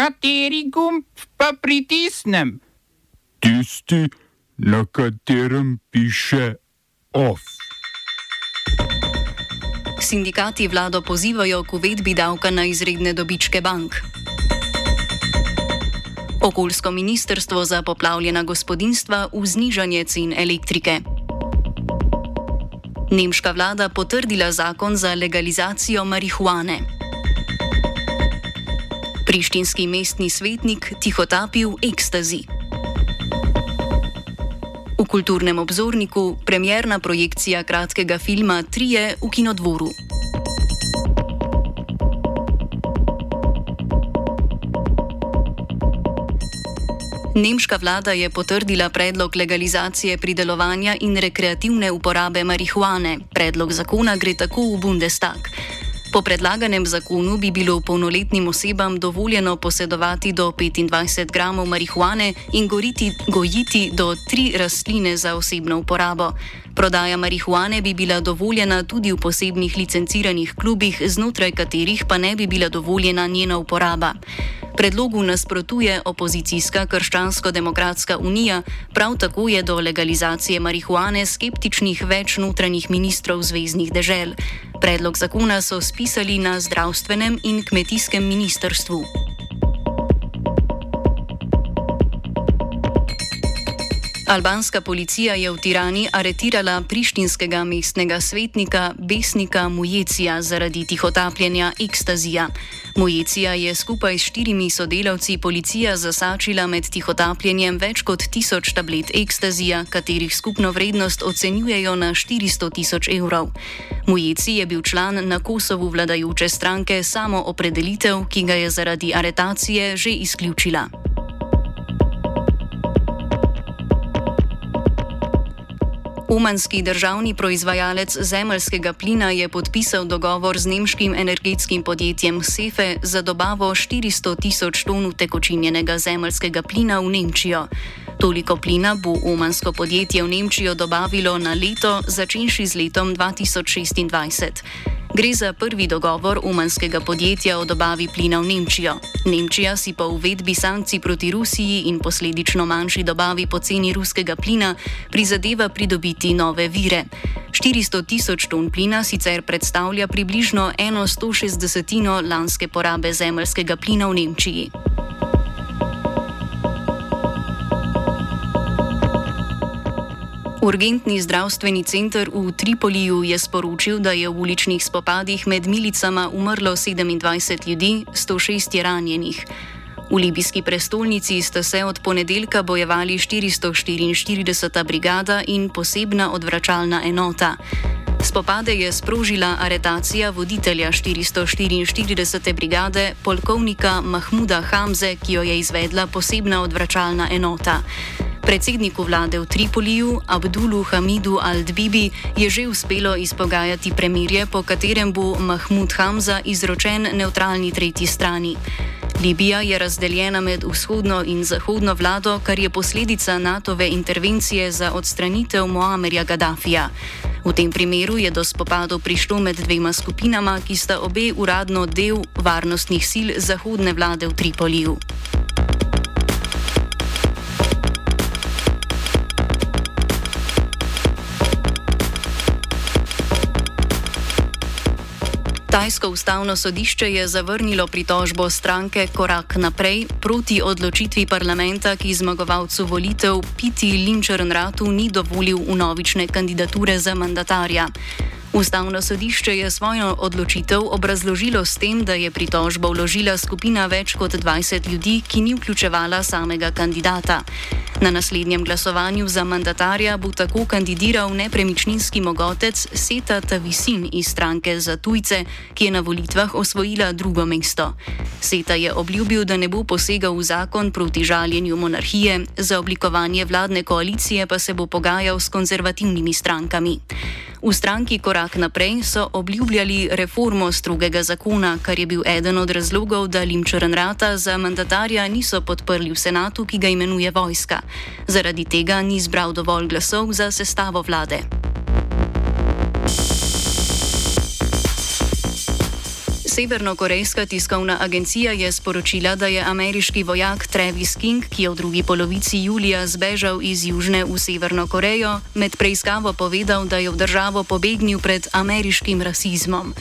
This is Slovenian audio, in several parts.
Kateri gumb pa pritisnem? Tisti, na katerem piše OF. Sindikati vlado pozivajo k uvedbi davka na izredne dobičke bank. Okoljsko ministrstvo za poplavljena gospodinstva v znižanje cen elektrike. Nemška vlada potrdila zakon za legalizacijo marihuane. Prištinski mestni svetnik tihotapil ekstazi. V kulturnem obzorniku premjerna projekcija kratkega filma Trije v Kinodvoru. Nemška vlada je potrdila predlog legalizacije pridelovanja in rekreativne uporabe marihuane. Predlog zakona gre tako v Bundestag. Po predlaganem zakonu bi bilo polnoletnim osebam dovoljeno posedovati do 25 gramov marihuane in goriti, gojiti do tri rastline za osebno uporabo. Prodaja marihuane bi bila dovoljena tudi v posebnih licenciranih klubih, znotraj katerih pa ne bi bila dovoljena njena uporaba. Predlogu nasprotuje opozicijska Krščansko-demokratska unija, prav tako je do legalizacije marihuane skeptičnih več notranjih ministrov zvezdnih dežel. Predlog zakona so spisali na zdravstvenem in kmetijskem ministrstvu. Albanska policija je v Tirani aretirala prištinskega mestnega svetnika Besnika Mujecija zaradi tihotapljenja ekstazija. Mujecija je skupaj s štirimi sodelavci policija zasačila med tihotapljenjem več kot tisoč tablet ekstazija, katerih skupno vrednost ocenjujejo na 400 tisoč evrov. Mujeci je bil član na Kosovu vladajoče stranke Samo opredelitev, ki ga je zaradi aretacije že izključila. Umanski državni proizvajalec zemljskega plina je podpisal dogovor z nemškim energetskim podjetjem Sefe za dobavo 400 tisoč ton utekočinjenega zemljskega plina v Nemčijo. Toliko plina bo umansko podjetje v Nemčijo dobavilo na leto, začenši z letom 2026. Gre za prvi dogovor umanskega podjetja o dobavi plina v Nemčijo. Nemčija si po uvedbi sankcij proti Rusiji in posledično manjši dobavi poceni ruskega plina prizadeva pridobiti nove vire. 400 tisoč ton plina sicer predstavlja približno 160 lanske porabe zemljskega plina v Nemčiji. Urgentni zdravstveni center v Tripoliju je sporočil, da je v uličnih spopadih med milicama umrlo 27 ljudi, 106 je ranjenih. V libijski prestolnici sta se od ponedeljka bojevali 444. brigada in posebna odvračalna enota. Spopade je sprožila aretacija voditelja 444. brigade, polkovnika Mahmuda Hamze, ki jo je izvedla posebna odvračalna enota. Predsedniku vlade v Tripoliju, Abdulu Hamidu al-Dbibi, je že uspelo izpogajati premirje, po katerem bo Mahmud Hamza izročen neutralni tretji strani. Libija je razdeljena med vzhodno in zahodno vlado, kar je posledica NATO-ve intervencije za odstranitev Moamerja Gaddafija. V tem primeru je do spopadov prišlo med dvema skupinama, ki sta obe uradno del varnostnih sil zahodne vlade v Tripoliju. Tajsko ustavno sodišče je zavrnilo pritožbo stranke Korak naprej proti odločitvi parlamenta, ki zmagovalcu volitev Piti Linčernratu ni dovolil unovične kandidature za mandatarja. Ustavno sodišče je svojo odločitev obrazložilo s tem, da je pritožbo vložila skupina več kot 20 ljudi, ki ni vključevala samega kandidata. Na naslednjem glasovanju za mandatarja bo tako kandidiral nepremičninski mogotec Seta Tavisin iz stranke za tujce, ki je na volitvah osvojila drugo mesto. Seta je obljubil, da ne bo posegal v zakon proti žaljenju monarhije, za oblikovanje vladne koalicije pa se bo pogajal s konzervativnimi strankami. V stranki Korak naprej so obljubljali reformo strogega zakona, kar je bil eden od razlogov, da Limčorenrata za mandatarja niso podprli v senatu, ki ga imenuje vojska. Zaradi tega ni zbral dovolj glasov za sestavo vlade. Severnokorejska tiskovna agencija je sporočila, da je ameriški vojak Travis King, ki je v drugi polovici julija zbežal iz Južne v Severno Korejo, med preiskavo povedal, da je v državo pobegnil pred ameriškim rasizmom.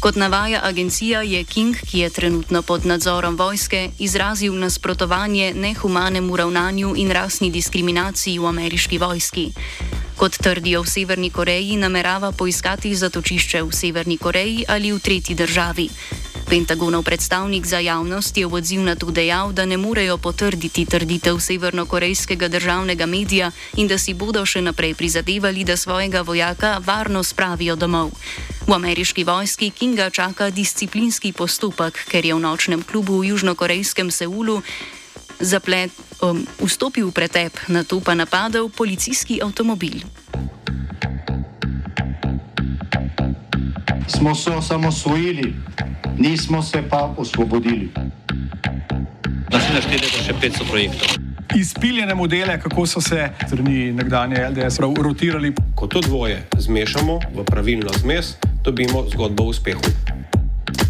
Kot navaja agencija, je King, ki je trenutno pod nadzorom vojske, izrazil nasprotovanje nehumanemu ravnanju in rasni diskriminaciji v ameriški vojski. Kot trdijo v Severni Koreji, namerava poiskati zatočišče v Severni Koreji ali v tretji državi. Pentagonov predstavnik za javnost je v odziv na to dejal, da ne morejo potrditi trditev severnokorejskega državnega medija in da si bodo še naprej prizadevali, da svojega vojaka varno spravijo domov. V ameriški vojski Kinga čaka disciplinski postopek, ker je v nočnem klubu v južnokorejskem Seulu zaplet, um, vstopil v pretep, na to pa napadel policijski avtomobil. Smo se osamosvojili nismo se pa osvobodili. Naslednje število je še 500 projektov. Izpiljene modele, kako so se strani nekdanje LDS rotirali. Ko to dvoje zmešamo v pravilno zmes, dobimo zgodbo o uspehu.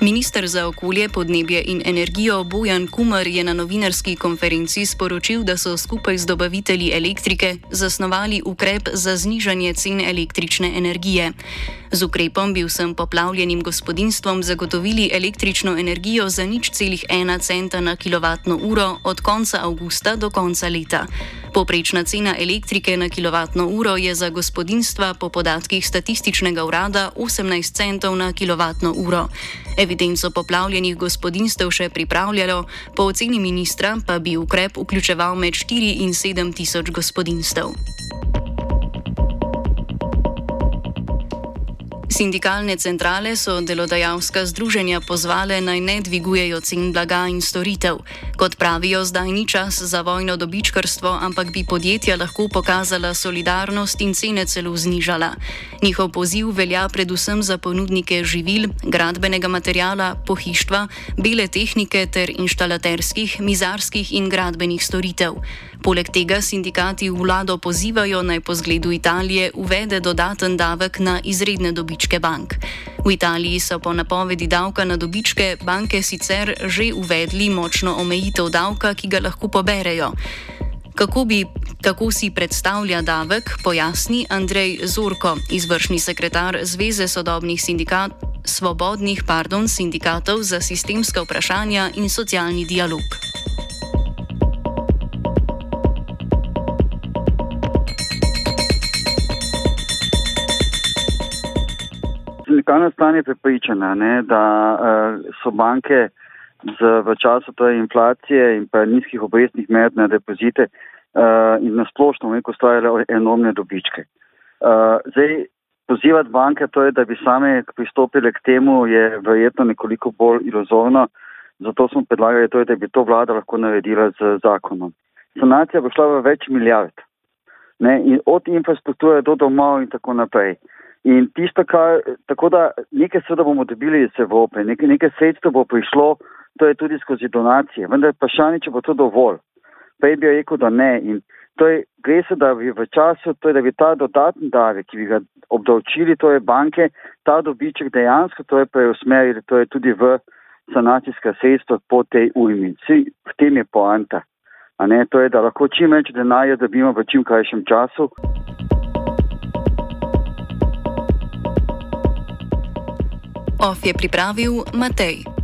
Ministr za okolje, podnebje in energijo Bojan Kumar je na novinarski konferenci sporočil, da so skupaj z dobavitelji elektrike zasnovali ukrep za znižanje cen električne energije. Z ukrepom bi vsem poplavljenim gospodinstvom zagotovili električno energijo za nič celih ena centa na kilovatno uro od konca avgusta do konca leta. Poprečna cena elektrike na kilovatno uro je za gospodinstva po podatkih statističnega urada 18 centov na kilovatno uro. Evidenco poplavljenih gospodinstv še pripravljalo, po oceni ministra pa bi ukrep vključeval med 4 in 7 tisoč gospodinstv. Sindikalne centrale so delodajalska združenja pozvale naj ne dvigujejo cen blaga in storitev. Kot pravijo, zdaj ni čas za vojno dobičkarstvo, ampak bi podjetja lahko pokazala solidarnost in cene celo znižala. Njihov poziv velja predvsem za ponudnike živil, gradbenega materijala, pohištva, bele tehnike ter inštalaterskih, mizarskih in gradbenih storitev. Poleg tega sindikati vlado pozivajo naj po zgledu Italije uvede dodaten davek na izredne dobičke bank. V Italiji so po napovedi davka na dobičke banke sicer že uvedli močno omejitev davka, ki ga lahko poberejo. Kako, bi, kako si predstavlja davek, pojasni Andrej Zorko, izvršni sekretar Zveze sodobnih sindikat, svobodnih pardon, sindikatov za sistemska vprašanja in socialni dialog. Fiskalna stran je prepričana, ne, da uh, so banke z, v času torej inflacije in pa nizkih obrestnih mer na depozite uh, in nasplošno ustvarjale enormne dobičke. Uh, zdaj, pozivati banke, to je, da bi same pristopile k temu, je verjetno nekoliko bolj iluzorno, zato smo predlagali, to je, da bi to vlada lahko naredila z zakonom. Sanacija bo šla v več milijard. Ne, od infrastrukture do domov in tako naprej. In tisto, kar, tako da nekaj seveda bomo dobili iz Evrope, nekaj, nekaj sredstev bo prišlo, to je tudi skozi donacije, vendar vprašanje, če bo to dovolj. Prej bi rekel, da ne. In to je, gre se, da bi v času, to je, da bi ta dodatni davek, ki bi ga obdavčili, to je banke, ta dobiček dejansko to je preusmerili, to je tudi v sanacijska sredstva po tej ujmi. Vsi v tem je poanta. A ne, to je, da lahko čim več denarja dobimo v čim krajšem času. OF je pripravil Matej.